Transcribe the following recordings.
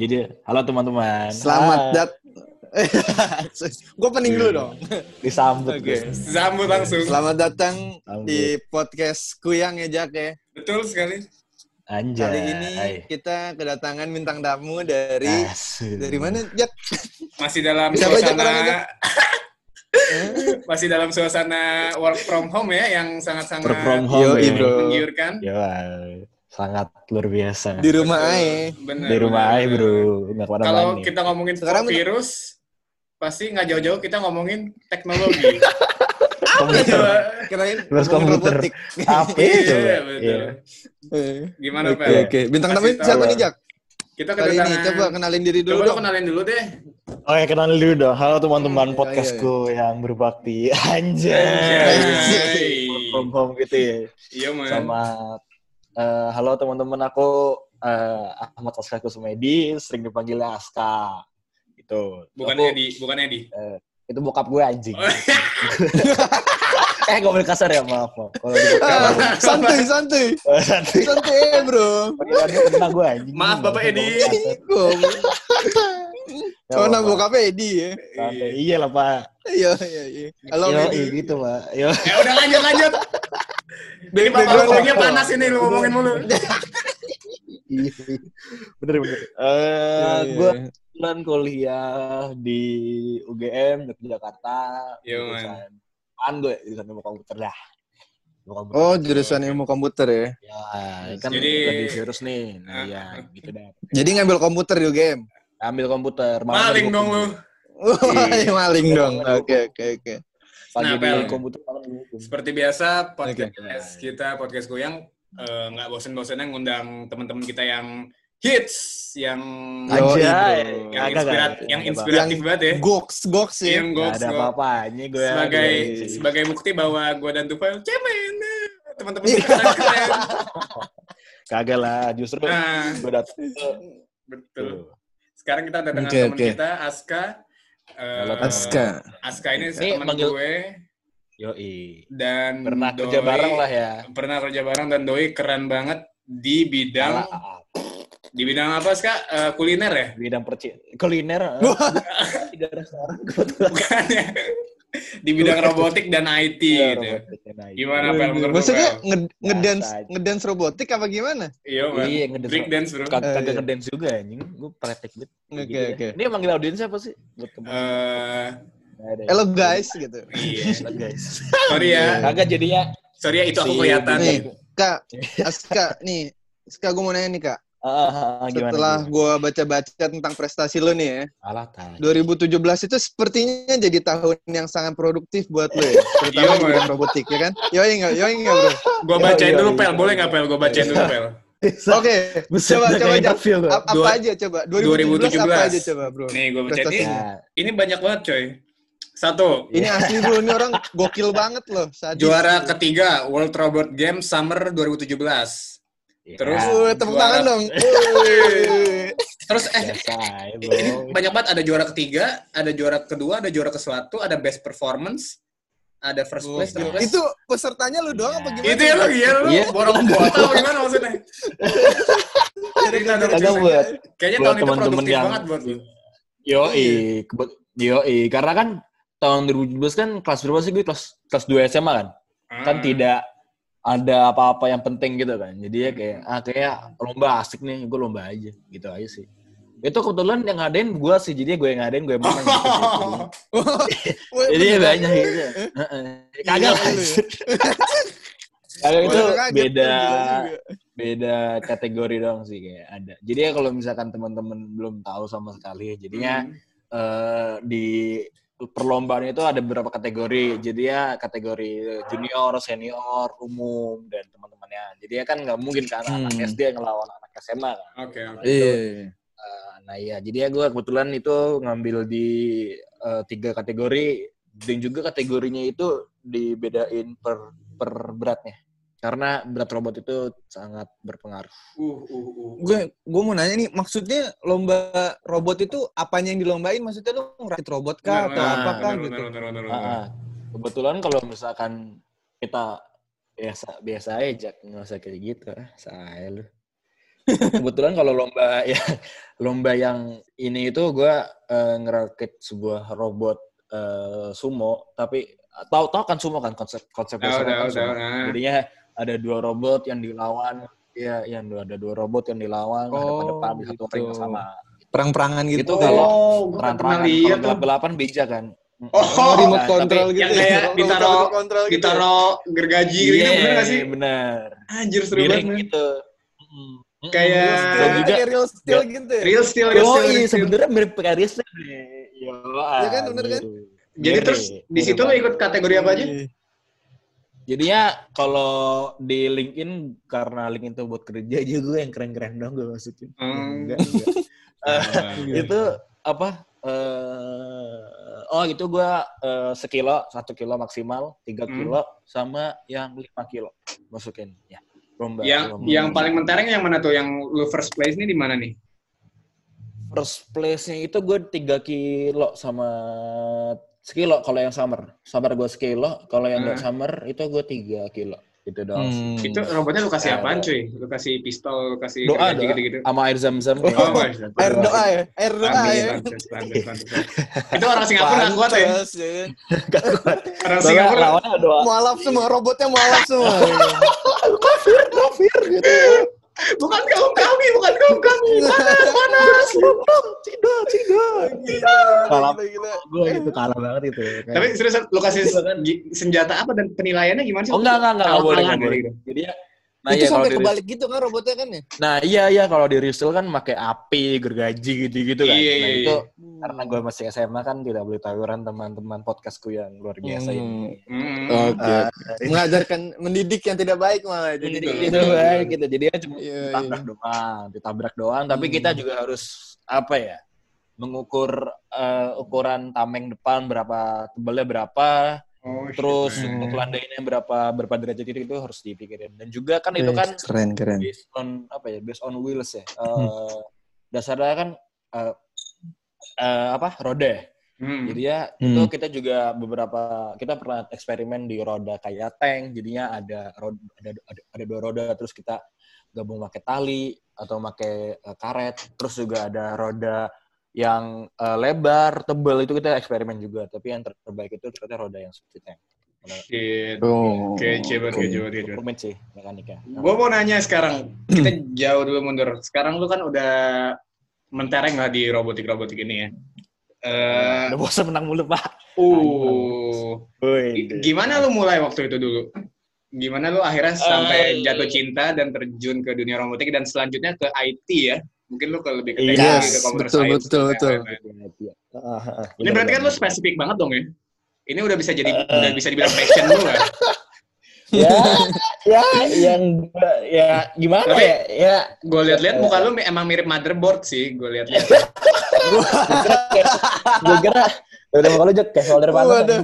jadi halo teman-teman. Selamat Ah, dat. gue pening dulu dong. Disambut. Oke. Gus. Sambut langsung. Selamat datang Sambut. di podcast Kuyang ya Jack ya. Betul sekali. Anjay. Kali ini kita kedatangan bintang tamu dari Asik. dari mana Jack? Masih dalam Siapa suasana orangnya? masih dalam suasana work from home ya yang sangat-sangat Work from home, ya. menggiurkan. Ya, sangat luar biasa. Di rumah aja. Bener, Di rumah aja, bro. Kalau kita ngomongin Sekarang virus, pasti nggak jauh-jauh kita ngomongin teknologi. Komputer. Coba, Kirain Terus ngomongin komputer. robotik. HP Iya. Iya. Gimana, Oke Pel? oke. Bintang tamu siapa nih Jack? Kita Kali ini coba kenalin diri dulu Coba dong. kenalin dulu deh. Oke, kenalin dulu dong. Halo teman-teman Hmm, podcastku yang berbakti. Anjay. Anjay. From home gitu ya. Iya, man. Sama eh, halo teman-teman aku eh, Ahmad Aska Kusumedi, sering dipanggil Aska. Gitu. Bukan Aku- Edi, bukan Edi. Itu bokap gue anjing. Oh, eh, gak boleh kasar ya, maaf. maaf. Kalau di bokap, santuy santuy. eh, santai. Santuy eh, bro. Gue anjing. Maaf, Bapak Edi. Ya, Oh, nama Bapak. bokapnya Edi ya. Iya lah, Pak. Iya iya iya. Halo Yo, Edi. gitu, Pak. Yo. Ya udah lanjut lanjut. Bapak background ngomongnya apa? panas ini lu ngomongin mulu. Iya. bener bener. Eh, Iya, iya, gue iya. kebetulan kuliah di UGM di Jakarta. Iya, man. Jurusan Apaan gue? Jurusan ilmu komputer dah. Ilmu komputer. Oh, jurusan ilmu komputer ya. Ya, kan Jadi- lagi virus nih. Nah, Ah, ya, gitu dah. Jadi ngambil komputer di UGM. Ambil komputer. Maling dong lu. Wah, Iya. maling Iya, dong. Oke, oke, oke. Nah, Pel. komputer. Seperti biasa podcast Oke. kita podcast goyang eh, nggak bosen-bosennya ngundang teman-teman kita yang hits, yang bro. yang, Kagak, inspirat, kagak. yang inspiratif banget ya. Goks, goks ya. Yang Gak goks, ada goks. apa-apanya gue. sebagai gue- sebagai bukti bahwa gue dan Tufel cemen teman-teman Iya. kita keren. Kagak lah, justru Nah, gue datang. betul. Sekarang kita ada dengan Oke, teman oke. kita Aska. Eh, Halo, Aska. Aska ini Ini teman manggil- gue Yoi. dan Pernah kerja Doi- bareng lah ya. Pernah kerja bareng dan Doi keren banget di bidang Ala- di bidang apa Ska? Eh, kuliner ya? bidang perci kuliner kebetulan Bukan ya? di bidang robotik dan IT Iya, gitu. robotik dan IT. Gimana Pel menurut Maksudnya nge- ngedance ngedance robotik apa gimana? Iya, man. iya ngedance Break dance, bro. Eh, kagak iya. ngedance juga anjing gue praktek banget Oke, Gitu ya. oke. ini yang manggil audiens apa sih buat temen Eh, Nggak ada ya? Hello guys gitu. iya. Halo, guys Sorry ya. kagak jadinya Sorry ya itu aku Si- kelihatan. Nih, Kak, Aska, nih, Aska gue mau nanya nih Kak. Ah, ah, ah, gimana Setelah gue baca-baca tentang prestasi lo nih ya, alah tai. 2017 itu sepertinya jadi tahun yang sangat produktif buat lo ya, terutama Iya, di bidang Man. robotik ya kan? Yoi nggak, yoi nggak bro? Gua bacain Iya, dulu iya, Pel, iya. boleh nggak Pel? Gua bacain dulu Pel. Oke, coba coba interview apa Dua- aja coba? 2017, apa 2017. aja coba bro? Nih gua bacain Prestasi. ini. Ini banyak banget coy. Satu, Ini asli bro, ini orang gokil banget loh. Sadis. juara ketiga World Robot Games Summer 2017. Ya, Terus- Wih, tepuk tangan dong. Terus eh biasa aja, bro ini banyak banget ada juara ketiga, ada juara kedua, ada juara ke satu, ada best performance, ada first place, third place. Itu pesertanya lu doang apa gimana? itu ya lo iya lo Iya. borong kuota apa gimana maksudnya? Kagak buat Kayaknya buat tahun itu teman-teman produktif yang- banget buat lu. Yoi, kebet- yoi. Karena kan tahun 2017 kan kelas berapa sih gue? Kelas kelas 2 SMA kan? Kan Ah. tidak ada apa-apa yang penting gitu kan. Jadi ya kayak ah kayak lomba asik nih, gue lomba aja gitu aja sih. Itu kebetulan yang ngadain gue sih, jadi gue yang ngadain gue yang menang gitu Jadi ya banyak gitu. Heeh. Kagak lah. ya. Kagak itu beda beda kategori dong sih kayak ada. Jadi ya kalau misalkan teman-teman belum tahu sama sekali, jadinya Hmm. eh, di perlombaan itu ada beberapa kategori. Jadi ya kategori junior, senior, umum dan teman-temannya. Jadi ya kan nggak mungkin kan anak Hmm. SD ngelawan anak SMA kan. Oke, oke. Iya. Eh, nah iya, jadi ya gue kebetulan itu ngambil di eh, tiga kategori dan juga kategorinya itu dibedain per per beratnya. Karena berat robot itu sangat berpengaruh. Uh, uh, uh. Gue gue mau nanya nih, maksudnya lomba robot itu apanya yang dilombain? Maksudnya lu ngerakit robot kah atau Nah, apakah bener, gitu? bener, bener, bener, bener. Ah, ah. kebetulan kalau misalkan kita biasa biasa aja nggak usah kayak gitu ah, saya lu kebetulan kalau lomba ya lomba yang ini itu gue eh, ngerakit sebuah robot eh, sumo tapi tahu tahu kan sumo kan konsep konsep sumo tahu, kan sumo. ah. jadinya ada dua robot yang dilawan ya yang ada dua robot yang dilawan Oh, depan satu gitu. ring yang sama Perang-perangan gitu. Itu ya? kalau Oh, lihat kalau gelapan beja kan Oh, Oh, remote control tapi gitu. yang ya? kayak ditaruh- control gitu. Ditaruh gergaji gitu, Iya, bener gak sih? bener Anjir seru banget. ring gitu. Kayak- Real steel, juga kayak real steel gitu ya? Real steel, real Oh steel, iya real steel. sebenarnya mirip kayak Rizal nih. Iya Iya kan, bener kan? Jadi terus di situ lo ikut kategori apa aja? Jadinya kalau di LinkedIn karena LinkedIn itu buat kerja aja gue yang keren-keren dong gue masukin. Hmm. Enggak, enggak. Ah, itu apa? eh oh itu gue eh, sekilo, satu kilo maksimal, tiga Hmm. kilo, sama yang lima kilo masukin. Ya, lomba. yang lomba. yang paling mentereng yang mana tuh? Yang lu first place nih di mana nih? first place-nya itu gue tiga kilo sama sekilo kalau yang summer. Summer gue sekilo, kalau yang nggak Hmm. summer itu gue tiga kilo. Gitu doang. Hmm. Itu robotnya lu kasih apaan cuy? Lu kasih pistol, lu kasih Doa, doa. gitu-gitu? Sama air zam-zam. Oh, ya. Mas. Air doa ya? Air doa Pantes, ya? pantes, pantes, pantes. Itu orang Singapura nggak kuat ya? Pantes, ya. Gak kuat. Orang Singapura lawannya doa. Mualaf semua, robotnya mualaf semua. Kafir, kafir gitu. Bukan kaum kami, bukan kaum kami. Panas, panas. Tidak. Kalah Gila, gila. gue itu kalah banget itu. Tapi serius, lu kasih kan? senjata apa dan penilaiannya gimana sih? Oh enggak, enggak, enggak, enggak boleh, Kalah-kalah enggak boleh. Jadi ya, nah itu iya kalau sampai di kebalik gitu kan robotnya kan ya? Nah iya iya kalau di Ristel kan pakai api, gergaji gitu-gitu kan. Iya, nah iya, itu iya. karena gue masih SMA kan tidak boleh tawuran teman-teman podcastku yang luar biasa Hmm. ini. Hmm. Oke. Mengajarkan mendidik yang tidak baik malah jadi Jadi Betul. gitu baik gitu. Jadi ya cuma Iya, ditabrak doang, ditabrak doang. Tapi Hmm. kita juga harus apa ya? Mengukur eh, ukuran tameng depan berapa tebalnya berapa, Oh, shit, terus man. untuk landainya berapa berapa derajat itu, itu harus dipikirin. Dan juga kan itu kan keren keren. based on apa ya? Based on wheels ya. Eh, Dasarnya kan eh, eh, apa? Roda. ya. Hmm. Jadi ya Hmm. itu kita juga beberapa kita pernah eksperimen di roda kayak tank. Jadinya ada roda, ada, ada ada dua roda terus kita gabung pakai tali atau pakai eh, karet. Terus juga ada roda yang eh, lebar, tebal itu kita eksperimen juga. Tapi yang ter- terbaik itu ternyata roda yang seperti tank. Shit. Oh. Kece banget, kece banget, kece banget. Rumit sih mekaniknya. Gue mau nanya sekarang, kita jauh dulu mundur. Sekarang lu kan udah mentereng lah di robotik-robotik ini ya. Eh, Udah bosan menang mulu pak. uh, Woi. gimana lu mulai waktu itu dulu? Gimana lu akhirnya sampai Eh. jatuh cinta dan terjun ke dunia robotik dan selanjutnya ke IT ya? Mungkin lu ke lebih ke Yes, teknologi, ke computer betul, science, betul, dan betul. lain-lain. Ah, Ini berarti kan lu spesifik banget dong ya? Ini udah bisa jadi Eh. udah bisa dibilang passion lu lah. ya, ya, yang ya gimana Tapi- ya? Ya, Gue lihat-lihat muka lu emang mirip motherboard sih, gue lihat-lihat. gue kira udah kalau jek kayak solder panas. Waduh.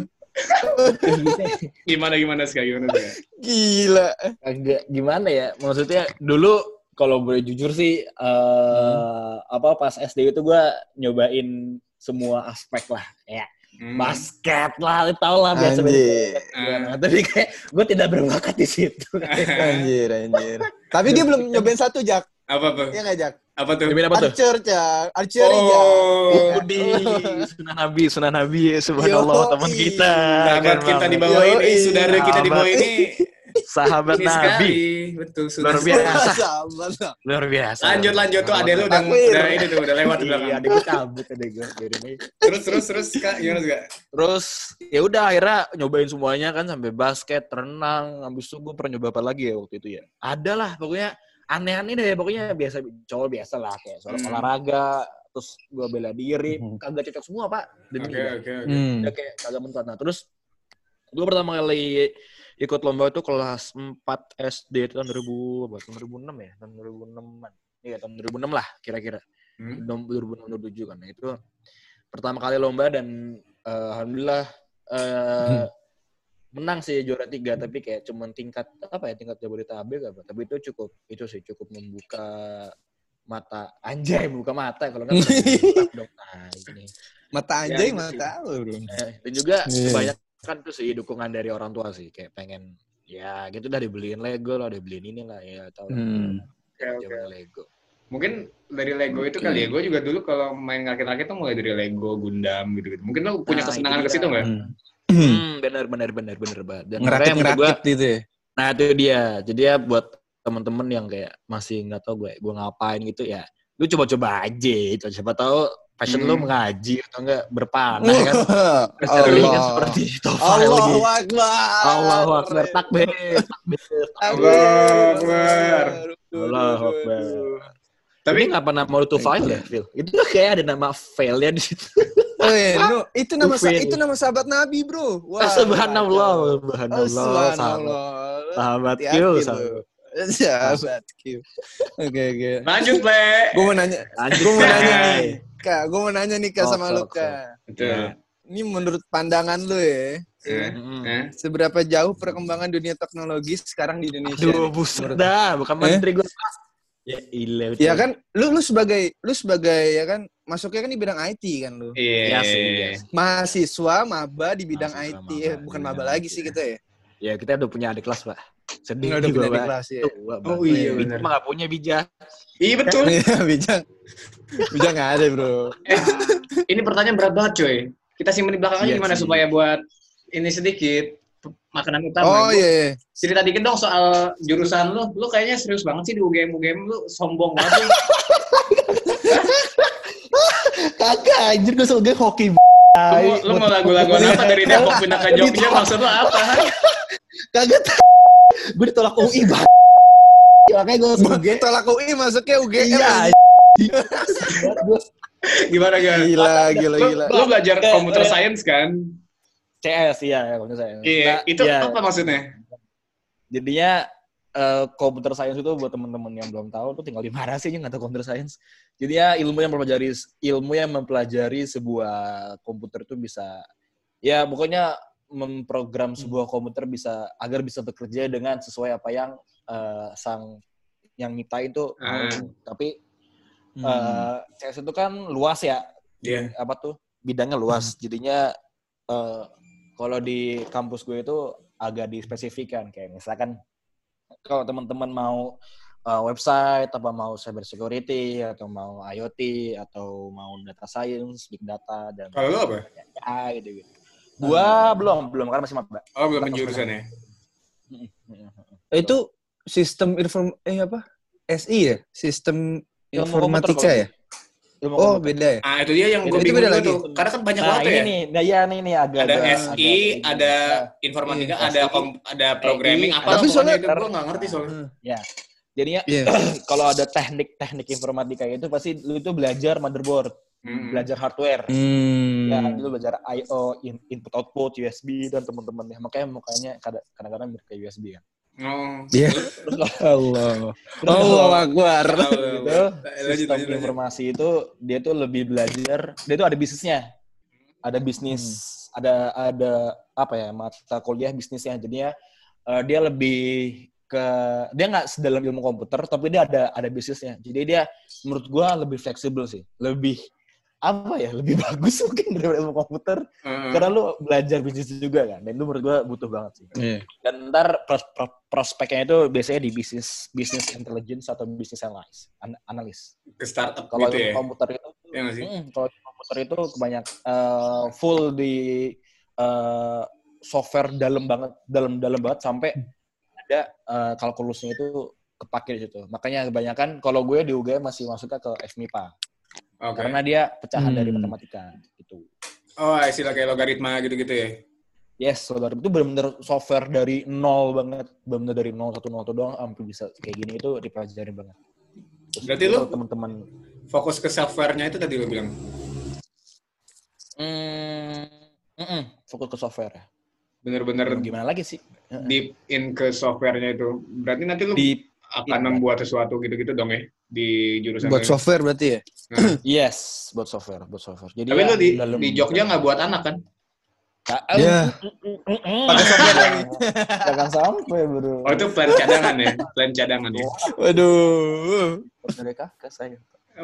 Gimana gimana sekali gimana sekali. Gila. Agak gimana ya? Maksudnya dulu kalau boleh jujur sih eh apa pas SD itu gue nyobain semua aspek lah. Ya, Hmm. basket lah, tau lah biasa Anjir. Nah, tapi kayak gue tidak berbakat di situ. Anjir, anjir. Tapi dia belum nyobain satu, Jak. Apa tuh? Iya nggak, Jak? Apa tuh? Nyobain apa tuh? Archer, Jak. Archer. Oh, di Sunan Nabi, Sunan Nabi, subhanallah teman kita. sahabat Keren kita di bawah ini, saudara kita di bawah ini, Sahabat ini Nabi, sekali. Betul, sudah. luar biasa, Sahabat luar biasa. Lanjut lanjut tuh adek lu udah, udah ini tuh udah lewat di Iya, belakang. adek gue cabut adek gue. Terus terus terus kak gimana juga? Terus ya udah akhirnya nyobain semuanya kan sampai basket, renang, habis itu gue pernah nyoba apa lagi ya waktu itu ya. Ada lah pokoknya aneh-aneh deh pokoknya biasa cowok biasa lah kayak soal Hmm. olahraga, terus gue bela diri, Hmm. kagak cocok semua pak. Demi Oke ya. oke oke. Hmm. Udah kayak kagak mentok. Nah terus gue pertama kali ikut lomba itu kelas 4 SD itu tahun 2000 apa? Tahun 2006 ya, tahun 2006-an. Iya tahun 2006 lah kira-kira. Hmm. 2006 2007 kan. Nah, itu pertama kali lomba dan eh, alhamdulillah eh, menang sih juara tiga tapi kayak cuman tingkat apa ya tingkat Jabodetabek apa tapi itu cukup itu sih cukup membuka mata anjay buka mata kalau nggak dong nah, ini Mata Ya, anjay, itu mata lu. bro. Eh, dan juga Iya. banyak kan tuh sih dukungan dari orang tua sih kayak pengen ya gitu dah dibeliin Lego lah dibeliin ini lah ya tau lah Hmm. Oke. zaman Lego Mungkin dari Lego itu kali ya. Gue juga dulu kalau main rakit-rakit tuh mulai dari Lego, Gundam gitu-gitu. Mungkin lo punya Nah, kesenangan ke situ nggak? Hmm. Hmm, benar benar benar benar banget. Dan Ngerakit menurut gua- ngerakit gitu ya. Nah itu dia. Jadi ya buat temen-temen yang kayak masih nggak tahu gue gue ngapain gitu ya, lu coba-coba aja itu. Siapa tahu passion lu Hmm. mengaji atau enggak berpanah kan. Allah. Sering kan seperti itu. Allahu Akbar. Allahu Akbar. Takbir. Takbir. Allahu Akbar. Allahu Akbar. Tapi nggak pernah mau itu file ya, Phil? Itu kayak ada nama file ya di situ. Oh, iya, no, itu nama itu nama sahabat Nabi, Bro. Wah, Subhanallah, Oh, subhanallah, sahabat, Subhanallah. sahabat lu. sahabat. Sahabat Q. Oke, oke. lanjut, Le. Gue mau nanya, Lanjut, gue mau nanya nih, Kak. Gue mau nanya nih, Kak, Sok, sama lu. Kak. Betul. Ini menurut pandangan lu ya, Eh, Mm-mm. eh. seberapa jauh perkembangan dunia teknologi sekarang di Indonesia? Aduh, buset dah, bukan menteri gue. Ya, ilah. Ya kan, lu lu sebagai lu sebagai ya kan masuknya kan di bidang IT kan lu. Iya. Iya sih, iya sih. Mahasiswa maba di bidang Mahasiswa IT. maba Eh, bukan maba IT, lagi sih ya. kita ya. Ya, kita udah punya adik kelas, Pak. Sedih Udah juga, punya kelas ya. Tua. Oh, iya, mah nggak punya bijak. Iya betul. Iya, bijak. Bijak nggak ada, Bro. Eh, ini pertanyaan berat banget, coy. Kita simpen di belakang aja Iya gimana sih. supaya buat ini sedikit makanan utama. Oh iya. iya. Cerita dikit dong soal jurusan lu. Lu kayaknya serius banget sih di UGM UGM lu sombong banget. lu. Kagak, anjir gue sebagai hoki. Lu, mau- lu mau lagu-lagu apa dari Depok pindah ke Jogja maksud lu apa? Kagak Gue ditolak UI, Bang. Makanya gue masuk UGM. Tolak UI masuknya UGM. Iya. Gimana gak? Gila, gila, Lu, gila. lu belajar Kayak- computer kayak- science kan? CS iya, ya, kalau saya. Iya, Nah, itu iya. apa maksudnya? Jadinya eh, computer science itu buat teman-teman yang belum tahu tuh tinggal di mana sih nggak tahu computer science. Jadi ya ilmu yang mempelajari ilmu yang mempelajari sebuah komputer itu bisa ya pokoknya memprogram sebuah komputer bisa agar bisa bekerja dengan sesuai apa yang eh, sang yang nyiptain itu mau. Ah. Tapi Hmm. eh, CS itu kan luas ya Iya. apa tuh bidangnya luas jadinya eh, kalau di kampus gue itu agak dispesifikan kayak misalkan kalau teman-teman mau eh, website apa mau cyber security atau mau IoT atau mau data science big data dan Kalau lu apa? ya gitu gitu gua belum belum karena masih maba Oh, belum penjurusan ya? Itu sistem inform eh apa? SI ya? Sistem Ilmu informatika komputer ya? Ilmu Oh, komputer. beda ya? Ah, itu dia yang gue bingung beda lagi. tuh. Karena kan banyak nah banget ini ya. nih nah ya nih nih agak Ada agak- SI, agak- ada Nah, informatika, Iya, ada kom, ada programming, SI, apa tapi soalnya- itu gue nggak ngerti soalnya. ya jadinya Iya. kalau ada teknik-teknik informatika itu pasti lu itu belajar motherboard, Hmm. belajar hardware. Hmm. Ya, dulu belajar I/O, in- input output, USB dan teman-temannya. Makanya mukanya kada- kadang-kadang mirip kayak USB kan. Oh. Iya. Allah. Allah Akbar. gitu, Lanjut, sistem lanjut, lanjut. informasi itu dia tuh lebih belajar, dia tuh ada bisnisnya. Ada bisnis, ada ada apa ya, mata kuliah bisnisnya. Jadinya eh, dia lebih ke dia nggak sedalam ilmu komputer tapi dia ada ada bisnisnya. Jadi dia menurut gua lebih fleksibel sih. Lebih apa ya lebih bagus mungkin daripada ilmu komputer Heeh. karena lu belajar bisnis juga kan dan itu menurut gua butuh banget sih Iya. dan ntar pros- pro- prospeknya itu biasanya di bisnis bisnis intelligence atau bisnis analis an- analis ke startup kalau gitu ilmu ya. komputer itu Iya nggak sih? mm, kalau ilmu komputer itu kebanyak eh, full di eh, software dalam banget dalam dalam banget sampai ada eh, kalkulusnya itu kepake di situ makanya kebanyakan kalau gue di UGM masih masuknya ke FMIPA Oke. karena dia pecahan dari Hmm. matematika gitu Oh, istilah kayak logaritma gitu-gitu ya. Yes, logaritma itu benar-benar software dari nol banget, benar-benar dari nol satu nol satu doang sampai bisa kayak gini itu dipelajarin banget. Terus Berarti itu lu- teman-teman Fokus ke software-nya itu tadi lo bilang. hmm, mm-mm, fokus ke software ya. Bener-bener Gimana lagi sih? deep in ke software-nya itu. Berarti nanti lu Di akan iya. membuat sesuatu gitu-gitu dong ya di jurusan Buat software berarti ya? Nah. yes, buat software, buat software. Jadi Tapi ya, lu di, dalam- di Jogja nggak buat anak kan? Ya. Pakai software lagi. Jangan sampai bro. Oh itu plan cadangan ya? Plan cadangan ya? Waduh. Dari kakak saya.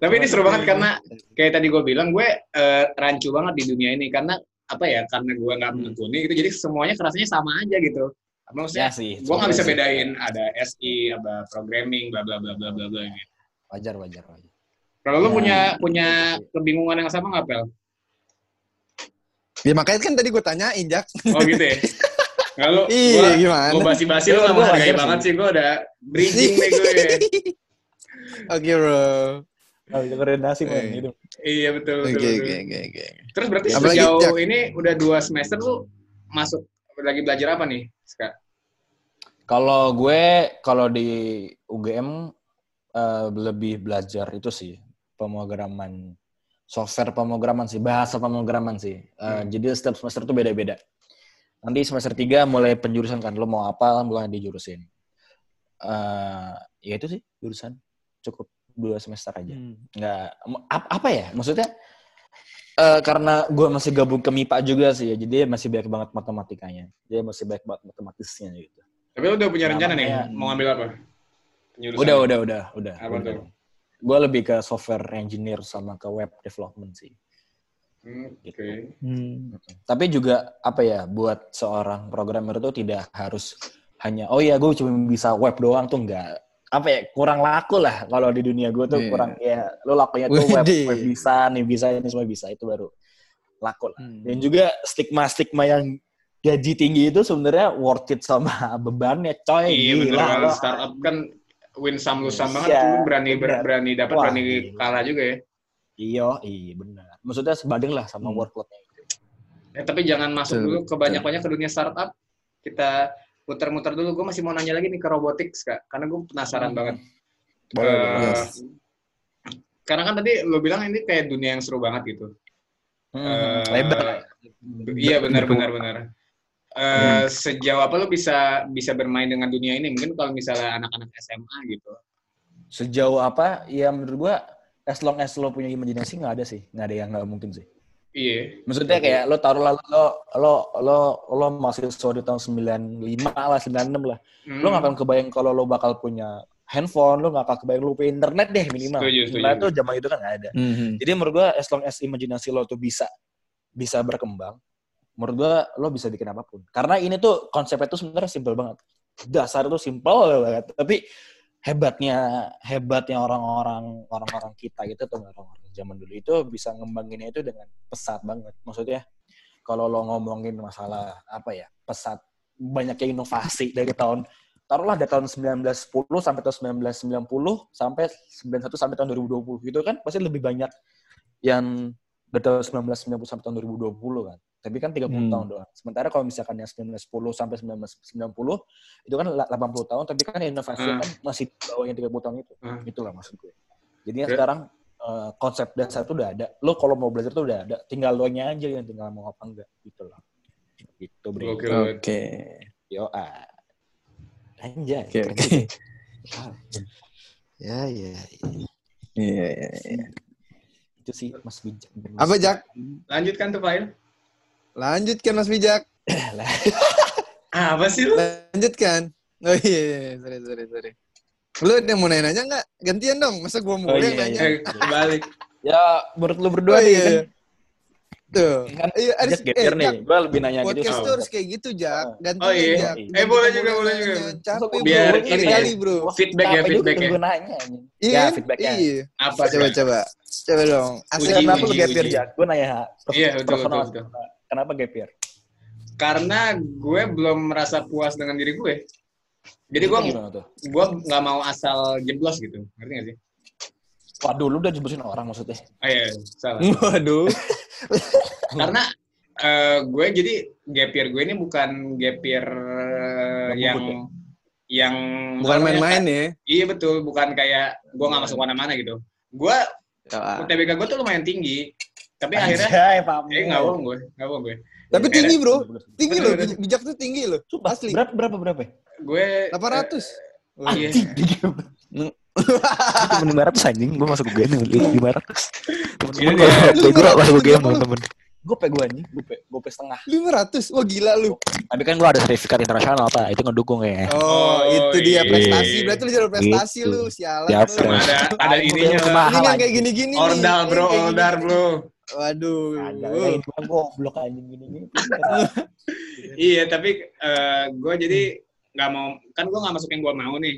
Tapi ini seru banget karena kayak tadi gue bilang gue eh, rancu banget di dunia ini karena apa ya karena gue nggak menekuni gitu jadi semuanya kerasanya sama aja gitu maksudnya? Ya sih. gue nggak bisa sih. bedain ada SI, ada programming, bla bla bla bla bla bla. Gitu. Wajar, wajar, wajar. Kalau lu Ya. punya punya kebingungan yang sama nggak pel? Ya makanya kan tadi gue tanyain, Jak. Oh gitu ya. Nggak lu, Iya, gua, gimana? gua basi-basi lu Gua- nggak gua menghargai banget sih. sih. Gue udah bridging nih gue. Oke, bro. Nggak bisa koordinasi, Eh. man. Gitu. Iya betul Oke, oke, oke. Terus berarti Apalagi, sejauh Jak. ini udah dua semester lu masuk lagi belajar apa nih? Ska? Kalau gue, kalau di UGM eh, lebih belajar itu sih pemrograman software pemrograman sih, bahasa pemrograman sih. Eh, Hmm. Jadi setiap semester tuh beda-beda. Nanti semester 3 mulai penjurusan kan, lo mau apa, mulai dijurusin. Eh, ya itu sih jurusan. Cukup dua semester aja. Nggak, ap- apa ya? Maksudnya eh, karena gue masih gabung ke MIPA juga sih ya, jadi masih banyak banget matematikanya. Dia masih banyak banget matematisnya gitu. Tapi lu udah punya rencana nih Namanya- mau ngambil apa? Penjurusan. Udah, udah, udah, udah. Apa udah. tuh? Gue lebih ke software engineer sama ke web development sih. Hmm, Oke. Gitu. Hmm. Tapi juga apa ya, buat seorang programmer itu tidak harus hanya oh ya gue cuma bisa web doang tuh enggak. Apa ya, kurang laku lah kalau di dunia gue tuh Iya. kurang ya lo lakunya tuh web, web bisa nih bisa ini semua bisa itu baru laku lah. Hmm. Dan juga stigma-stigma yang gaji tinggi itu sebenarnya worth it sama bebannya coy Iya betul gila banget. lo. Startup kan win some lose some banget. Iya, Lu berani ber- berani dapat berani kalah juga ya. Iya, iya benar. Maksudnya sebanding lah sama Hmm. workloadnya itu. Eh, tapi jangan masuk dulu ke betul. banyak-banyak ke dunia startup. Kita putar-mutar dulu. Gue masih mau nanya lagi nih ke robotics kak, karena gue penasaran Hmm. banget. Boleh, Eh, boleh. Yes. Karena kan tadi lo bilang ini kayak dunia yang seru banget gitu. Hmm, Eh, lebar. Iya benar benar benar. Eh, Sejauh apa lo bisa bisa bermain dengan dunia ini? Mungkin kalau misalnya anak-anak SMA gitu. Sejauh apa? Ya menurut gua as long as lo punya imajinasi nggak ada sih, nggak ada yang nggak mungkin sih. Iya. Maksudnya kayak lo taruh lalu lo lo lo lo mahasiswa di tahun 95 lah, 96 lah. Hmm. Lo nggak akan kebayang kalau lo bakal punya handphone, lo nggak akan kebayang lo punya internet deh minimal. Setuju, setuju. Internet tuh zaman itu kan nggak ada. Mhm. Jadi menurut gua as long as imajinasi lo tuh bisa bisa berkembang, menurut gua lo bisa bikin apa pun. Karena ini tuh konsepnya tuh sebenarnya simpel banget. Dasar itu simpel banget, tapi hebatnya hebatnya orang-orang orang-orang kita gitu tuh orang-orang zaman dulu itu bisa ngembanginnya itu dengan pesat banget. Maksudnya kalau lo ngomongin masalah apa ya pesat banyaknya inovasi dari tahun taruhlah dari tahun 1910 sampai tahun 1990 sampai 91 sampai tahun 2020 gitu kan pasti lebih banyak yang dari tahun 1990 sampai tahun 2020 kan. Tapi kan 30 Hmm. tahun doang. Sementara kalau misalkan yang 1910 sampai 1990 itu kan la- 80 tahun tapi kan inovasi Hmm. kan masih di bawahnya 30 tahun itu. Hmm. Itulah maksud gue. Jadinya Ber- sekarang eh, konsep dasar itu udah ada. Lo kalau mau belajar tuh udah ada. Tinggal lo nya aja yang tinggal mau apa enggak gitu loh. Gitu. Gokil. Oke. Yo, ah. Anjay. Oke, oke. juga. Ah, Ya, ya, ya. Iya, iya, iya. Itu sih Mas Bijak. Apa, Jak? Lanjutkan tuh Fail. Lanjutkan Mas Bijak. Apa sih lu? Lanjutkan. Oh iya, iya, iya. sorry, sorry, sorry. Lu ada yang mau nanya-nanya nggak? Gantian dong. Masa gua mau Oh, yang iya, nanya? Eh, balik. Ya, menurut lu berdua Oh, nih iya, kan. Iya. Tuh. Kan Iya, ada Just getir nih. Gue lebih nanya gitu. Podcast tuh harus kayak gitu, Jak. Gantian, Oh, iya. Jak. Eh, boleh juga, boleh juga. Capek, Biar bro. ini ya. Kali, bro. Feedback ya, juga feedback ya. gue nanya. anjing. Iya, Ya, feedbacknya. Iya. Apa? Coba, coba. Coba dong. Asli. Kenapa lu uji, gap year, uji. Jak? Gue nanya. Iya, betul, betul. Kenapa gap year? Karena gue belum merasa puas dengan diri gue. Jadi gue gue nggak mau asal jeblos gitu. Ngerti gak sih? Waduh, lu udah jemputin orang maksudnya. Oh iya, salah. Waduh. Karena eh, gue jadi gap year gue ini bukan gap year Ngebut yang ya? yang Bukan main-main ya. Iya betul, bukan kayak gue nggak masuk mana-mana gitu. Gue Ya. UTBK gue tuh lumayan tinggi, tapi akhirnya Anjay, Pak. eh nggak bohong gue, nggak bohong gue. Tapi Iya, tinggi, bro. Tinggi loh. Bijak tuh tinggi loh. Sumpah, Asli. berapa, berapa, berapa? Gue 800. eh, iya. Anjing, Cuma 500 anjing, gue masuk UGM 500. Temen-temen Iya, gue, gue masuk UGM 500, temen-temen. Gue pe gue anjing, gue pe, gue pe setengah. 500. Wah, gila lu. Tapi kan gue ada sertifikat internasional, Pak. Itu ngedukung ya. Oh, Oh, itu dia iya. prestasi. Berarti lu jalur prestasi Gitu. lu, sialan Ya, lu. Cuma ada ada ininya. Ini yang kayak gini-gini nih. Ordal bro, ordal bro. Waduh. Ada ya kan goblok anjing gini gini. Iya, tapi gue jadi nggak mau, kan gue nggak masuk yang gue mau nih.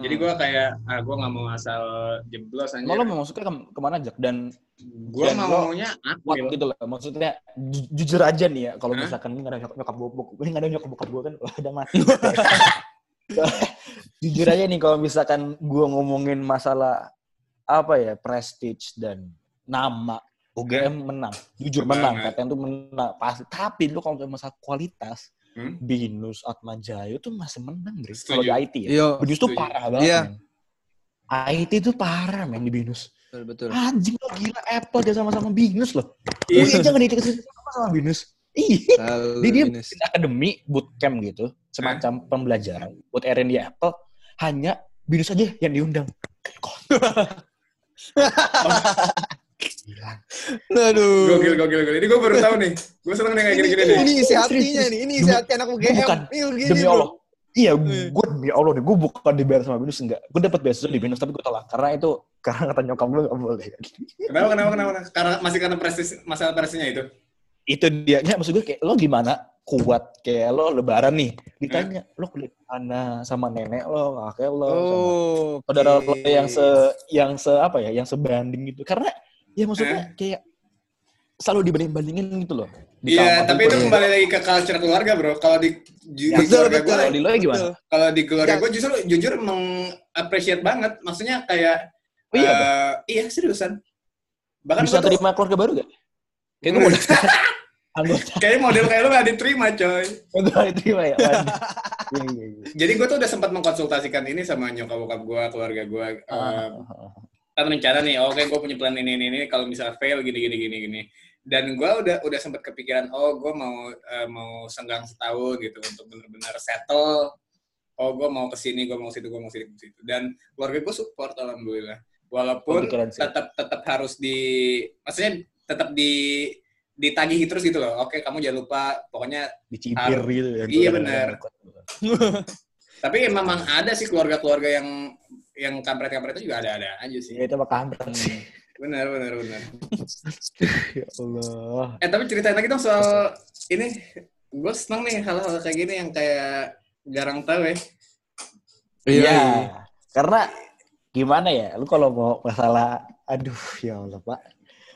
Jadi gue kayak, ah, gue nggak mau asal jeblos aja. Lo mau masuknya ke ke mana aja? Dan Gue lo maunya gitu loh. Maksudnya ju- jujur aja nih ya. Kalau misalkan ini nggak ada nyokap nyokap bokap, ini nggak ada nyokap bokap gue kan udah mati. jujur aja nih kalau misalkan gue ngomongin masalah apa ya prestige dan nama UGM menang, jujur menang. PTN tuh menang pasti. Tapi lu kalau masalah kualitas, Hmm? Binus, Atma Jaya tuh masih menang. Setuju. Kalau di IT ya. Iya, Binus tuh setuju. parah banget. Iya. men. IT tuh parah, men, di Binus. betul betul. Anjing lo gila, Apple dia sama-sama Binus loh. Iya. Iya, jangan dikasih sama sama Binus. Iya. Lalu Dia, Binus. akademi, bootcamp gitu. Semacam pembelajaran buat R&D Apple. Hanya Binus aja yang diundang. Gila. Aduh. Gokil, gokil, gokil. Ini gue baru tahu nih. Gue seneng nih kayak gini-gini ini, nih. ini isi hatinya nih, ini isi hati anak UGM. bukan. Ini begini, Demi bro. Allah. Iya, Iya. gue demi Allah nih, gue bukan dibayar sama Binus enggak. Gue dapat beasiswa di Binus tapi gue tolak karena itu karena kata nyokap gue gak boleh. Kenapa, kenapa, kenapa? Karena masih karena prestis, masalah prestisnya itu. itu dia nya maksud gue kayak lo gimana kuat kayak lo lebaran nih ditanya lo kuliah mana sama nenek lo kakek lo sama Oh, saudara oke. lo yang se yang se apa ya yang sebanding gitu karena ya maksudnya kayak selalu dibanding bandingin gitu loh Iya, tapi gue itu kembali lagi ke culture keluarga, bro. Kalau di, ju- Ya, di keluarga gue, kalau di lo ya gimana kalau di keluarga Ya. gue justru jujur meng-appreciate banget. Maksudnya kayak, oh iya eh, iya seriusan. Bahkan bisa terima keluarga baru gak kayak gue mau anggota kayak model kayak lu gak diterima, coy. gue diterima ya. Jadi gue tuh udah sempat mengkonsultasikan ini sama nyokap bokap gue, keluarga gue. Ah, Eh, ah, ah. Kan rencana nih, oke gue punya plan ini, ini, ini. Kalau misalnya fail, gini, gini, gini, gini. Dan gue udah udah sempat kepikiran, oh gue mau eh, mau senggang setahun gitu untuk benar-benar settle. Oh gue mau ke sini, gue mau ke situ, gue mau ke situ, ke situ. Dan keluarga gue support alhamdulillah. Walaupun sih. tetap tetap harus di, maksudnya tetap di ditagih terus gitu loh. Oke, kamu jangan lupa, pokoknya dicibir Har- gitu ya Iya, benar. tapi memang ada sih keluarga-keluarga yang yang kampret-kampret itu juga ada-ada aja sih. ya itu mah kampret sih Benar, benar, benar. ya Allah Eh tapi ceritain lagi dong soal ini. Gue seneng nih hal-hal kayak gini yang kayak jarang tahu ya. Iya. Karena gimana ya? Lu kalau mau masalah aduh ya Allah, Pak.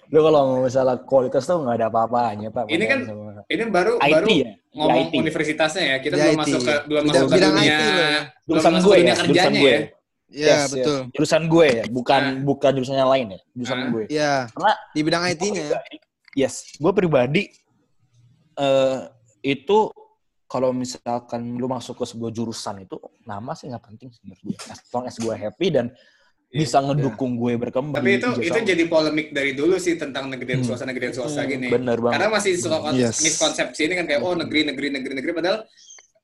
Lu kalau mau masalah kualitas tuh nggak ada apa-apanya, Pak. Ini kan Sama Ini baru IT baru ya. ngomong IT. universitasnya ya. Kita Di belum IT. masuk ke belum Bidang- masuk ke dunia IT loh. belum masuk gue ke dunia ya, kerjanya ya. Iya, Yes, betul. yes. Jurusan gue ya, bukan Ah. bukan jurusannya lain ya, jurusan Ah. gue. Iya. Karena Di bidang IT-nya ya. Yes, gue pribadi eh itu kalau misalkan lu masuk ke sebuah jurusan itu nama sih nggak penting sih menurut gue. As long as gue happy dan Iya, bisa ngedukung gue berkembang. Tapi itu itu jadi polemik dari dulu sih tentang negeri Hmm. swasta negeri swasta Hmm, gini. Bener banget. Karena masih suka kon- Yes. miskonsepsi ini kan kayak oh negeri negeri negeri negeri padahal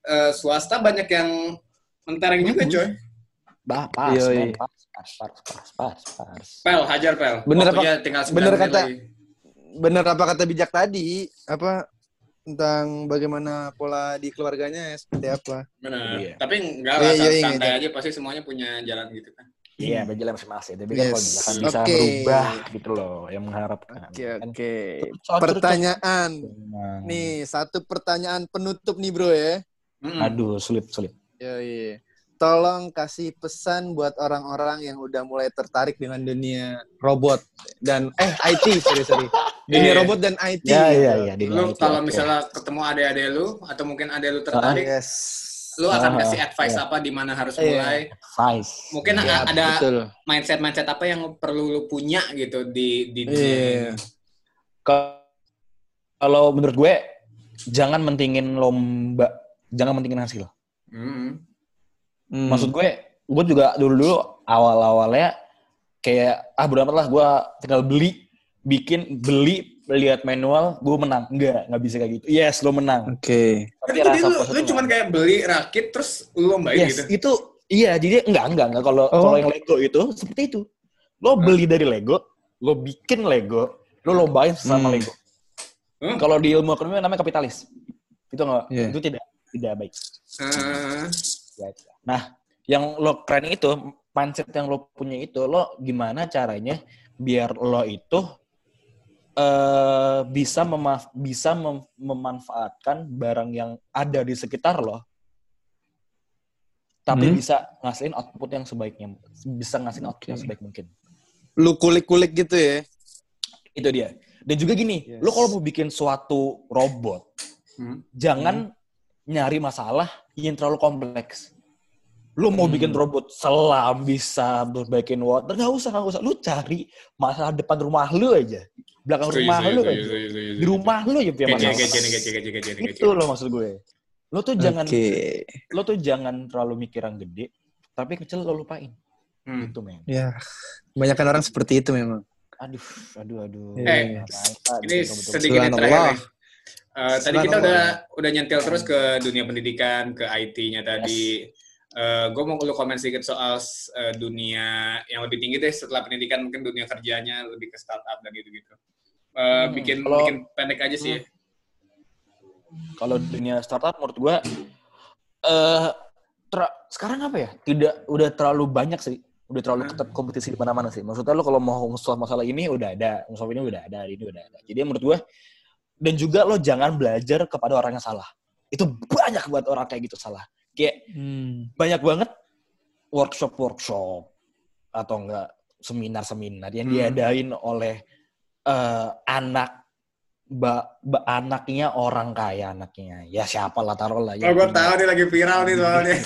eh, swasta banyak yang mentereng juga coy. Bah, pas, Iya, iya. pas, pas, pas, pas, pas, pas. Pel, hajar pel. Bener Waktunya tinggal 9 bener kata- lagi. Bener apa kata bijak tadi? Apa tentang bagaimana pola di keluarganya seperti apa? Benar. Iya. Tapi enggak Iya, lah, iya, iya, santai iya. aja pasti semuanya punya jalan gitu kan. Iya, beda masing-masing. Tapi kan kalau Yes. misalkan bisa Oke. merubah gitu loh, yang mengharapkan. Oke, Kan oke. soal Pertanyaan. Nah. Nih, satu pertanyaan penutup nih, Bro ya. Mm-mm. Aduh, sulit, sulit. Yoi. Tolong kasih pesan buat orang-orang yang udah mulai tertarik dengan dunia robot dan eh IT sorry sorry dunia Iya. robot dan IT. Iya, iya. di Lu kalau oke. misalnya ketemu adik-adik lu atau mungkin adik lu tertarik, yes. lu akan Ah, kasih advice iya. apa di mana harus Iya. mulai? Advice. Mungkin Iya, a- ada betul. mindset-mindset apa yang perlu lu punya gitu di di dunia Iya. ini. Ke- Kalau menurut gue, jangan mentingin lomba, jangan mentingin hasil. Mm. Hmm. Maksud gue, gue juga dulu-dulu awal-awalnya kayak, ah bodo amat lah gue tinggal beli, bikin, beli, lihat manual, gue menang. Enggak, nggak bisa kayak gitu. Yes, lo menang. Oke. Tapi Tapi jadi rasa lu, lu itu cuman nggak kayak beli rakit terus lu lombain Yes, gitu. itu iya. Jadi enggak enggak enggak kalau Oh. kalau yang Lego itu seperti itu. Lo beli dari Lego, lo bikin Lego, lo lombain sama Hmm. Lego. Hmm. Kalau di ilmu ekonomi namanya kapitalis. Itu enggak Iya. itu tidak tidak baik. Ah, Nah, yang lo keren itu mindset yang lo punya itu lo gimana caranya biar lo itu eh bisa memaf- bisa mem- memanfaatkan barang yang ada di sekitar lo tapi Hmm. bisa ngasihin output yang sebaiknya bisa ngasihin output yang Oke. sebaik mungkin Lu kulik-kulik gitu ya. itu dia dan juga gini Yes. lo kalau mau bikin suatu robot Hmm. jangan nyari masalah yang terlalu kompleks. Lu mau Hmm. bikin robot selam bisa berbaikin water nggak usah nggak usah. Lu cari masalah depan rumah lu aja. Belakang Setuju, rumah setuju, lu setuju, aja di rumah lu aja punya masalah. itu loh maksud gue. Lo tuh jangan Oke. lo tuh jangan terlalu mikir yang gede tapi kecil lo lupain. Hmm. itu men. Ya, kebanyakan orang seperti itu memang. aduh aduh aduh. Eh, Ngapain, Pak? Ini sedikit yang terakhir Eh, tadi kita udah udah nyentil terus ke dunia pendidikan, ke IT-nya tadi. gue mau lu komen sedikit soal eh, dunia yang lebih tinggi deh setelah pendidikan mungkin dunia kerjanya lebih ke startup dan gitu-gitu. Eh, Hmm, bikin kalau- bikin pendek aja sih. ya. kalau dunia startup menurut eh ter- sekarang apa ya tidak udah terlalu banyak sih udah terlalu Hmm. ketat kompetisi di mana-mana sih maksudnya lo kalau mau ngusul masalah ini udah ada ngusul ini udah ada ini udah ada jadi menurut gua dan juga lo jangan belajar kepada orang yang salah. Itu banyak buat orang kayak gitu salah. Kayak Hmm. banyak banget workshop workshop atau enggak seminar seminar yang Hmm. diadain oleh eh, anak ba, ba- anaknya orang kaya anaknya. Ya siapa lah taruh lah Oh, gue tahu nih lagi viral nih soalnya.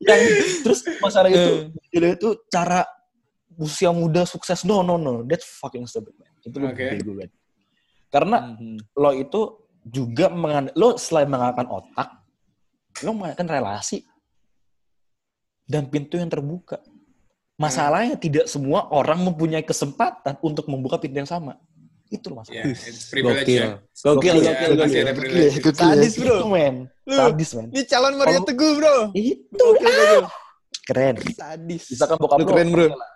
yang terus masalah itu gila itu cara usia muda sukses. No no no. That's fucking stupid man itu lo bego banget karena Hmm. lo itu juga mengan lo selain menggunakan otak lo menggunakan relasi dan pintu yang terbuka masalahnya tidak semua orang mempunyai kesempatan untuk membuka pintu yang sama itu loh Ya, masalahnya it's privilege Gokil. ya. Gokil, Gokil, gokil, gokil. gokil. Sadis, bro. itu men Lu. sadis men Ini calon Mario Teguh, bro. itu Gokil, gokil. keren Sadis. misalkan bokap Lu lo keren, bro. oke lah.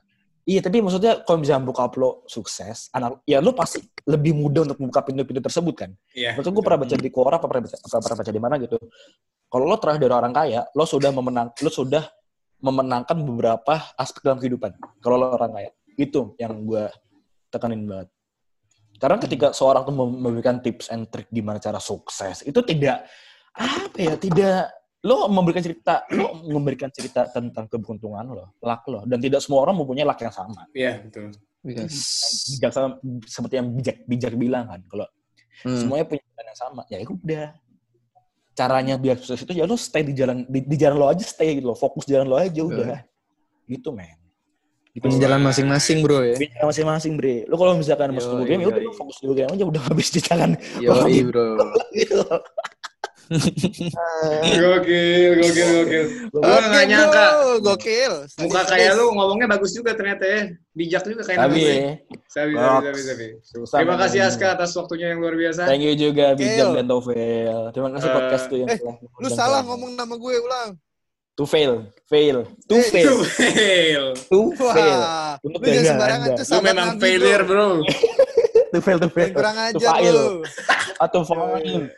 Iya, tapi maksudnya kalau misalnya bokap lo sukses, anak ya lo pasti lebih mudah untuk membuka pintu-pintu tersebut kan. Iya. Maksud gue pernah baca di Quora, apa pernah baca, apa pernah baca di mana gitu. Kalau lo terakhir dari orang kaya, lo sudah memenang, lo sudah memenangkan beberapa aspek dalam kehidupan. Kalau lo orang kaya, itu yang gue tekanin banget. Karena ketika seorang tuh mem- memberikan tips and trick gimana cara sukses, itu tidak apa ya, tidak lo memberikan cerita, lo memberikan cerita tentang keberuntungan lo, luck lo, dan tidak semua orang mempunyai luck yang sama. Iya, betul. Yes. Bijak sama, seperti yang bijak bijak bilang kan, kalau Hmm. semuanya punya jalan yang sama ya udah caranya biar sukses itu ya lo stay di jalan di, di jalan lo aja stay gitu lo fokus jalan lo aja udah gitu men gitu Punya jalan masing-masing, bro ya. Punya jalan masing-masing bre lo kalau misalkan masuk dulu game ya udah fokus dulu game aja udah habis di jalan Yoi, bro. gitu Gokil, gokil, gokil. Gue Oke, nggak nyangka. Gokil. Muka kayak lu ngomongnya bagus juga ternyata ya. Bijak juga kayak ya Sabi, sabi, sabi, sabi. susah Terima kasih Aska atas waktunya yang luar biasa. thank you juga bijak Gokil. dan Tovel terima kasih Eh, podcast tuh yang eh, telah Lu salah ngomong nama gue ulang. to fail fail to Eh, fail Fail. to fail Untuk lu jangan sembarangan tuh Lu memang failure, bro. to fail to fail kurang to fail lu. atau fail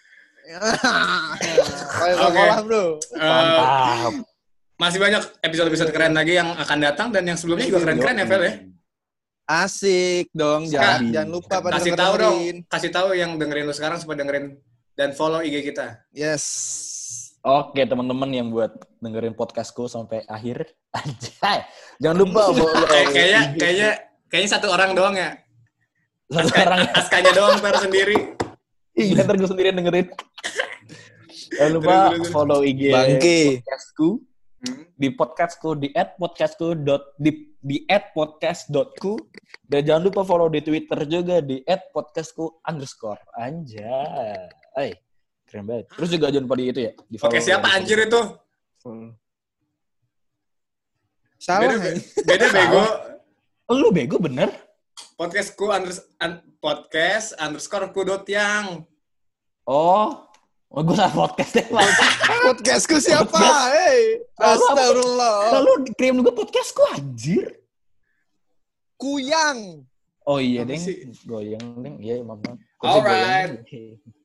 Oke. sekolah, bro. Eh, mantap masih banyak episode-episode keren lagi yang akan datang dan yang sebelumnya juga keren-keren ya, Vel ya. Asik dong, jangan, Ska. jangan lupa pada Kasih tahu dong, kasih tahu yang dengerin lu sekarang supaya dengerin dan follow IG kita. Yes. Oke teman-teman yang buat dengerin podcastku sampai akhir, anjay, jangan lupa follow Kayak- kayaknya kayaknya kayaknya satu orang doang ya. satu orang Askanya doang ntar sendiri. Iya ntar gue sendirian dengerin. Jangan lupa follow IG Bangke. podcastku Hmm. di podcastku di @podcastku dot di di @podcast.ku dan jangan lupa follow di Twitter juga di @podcastku underscore anjay, ay keren banget. Terus juga jangan lupa di itu ya. Di Oke, siapa anjir itu? Salah. Beda, beda bego. Lu bego bener? Podcastku unders, un- podcast underscore ku dot yang. Oh, oh gue salah podcast deh. Podcastku siapa? Podcast. Apa? astagfirullah. Lalu kirim juga podcastku anjir. Kuyang. Oh iya, Apa Deng. sih? Goyang, Deng. Iya, maaf. maaf. Alright.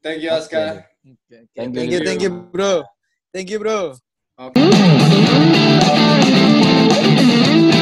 Thank you, Oke, Aska. Deng. Thank Thank you, you. thank you, bro. Thank you, bro. Oke.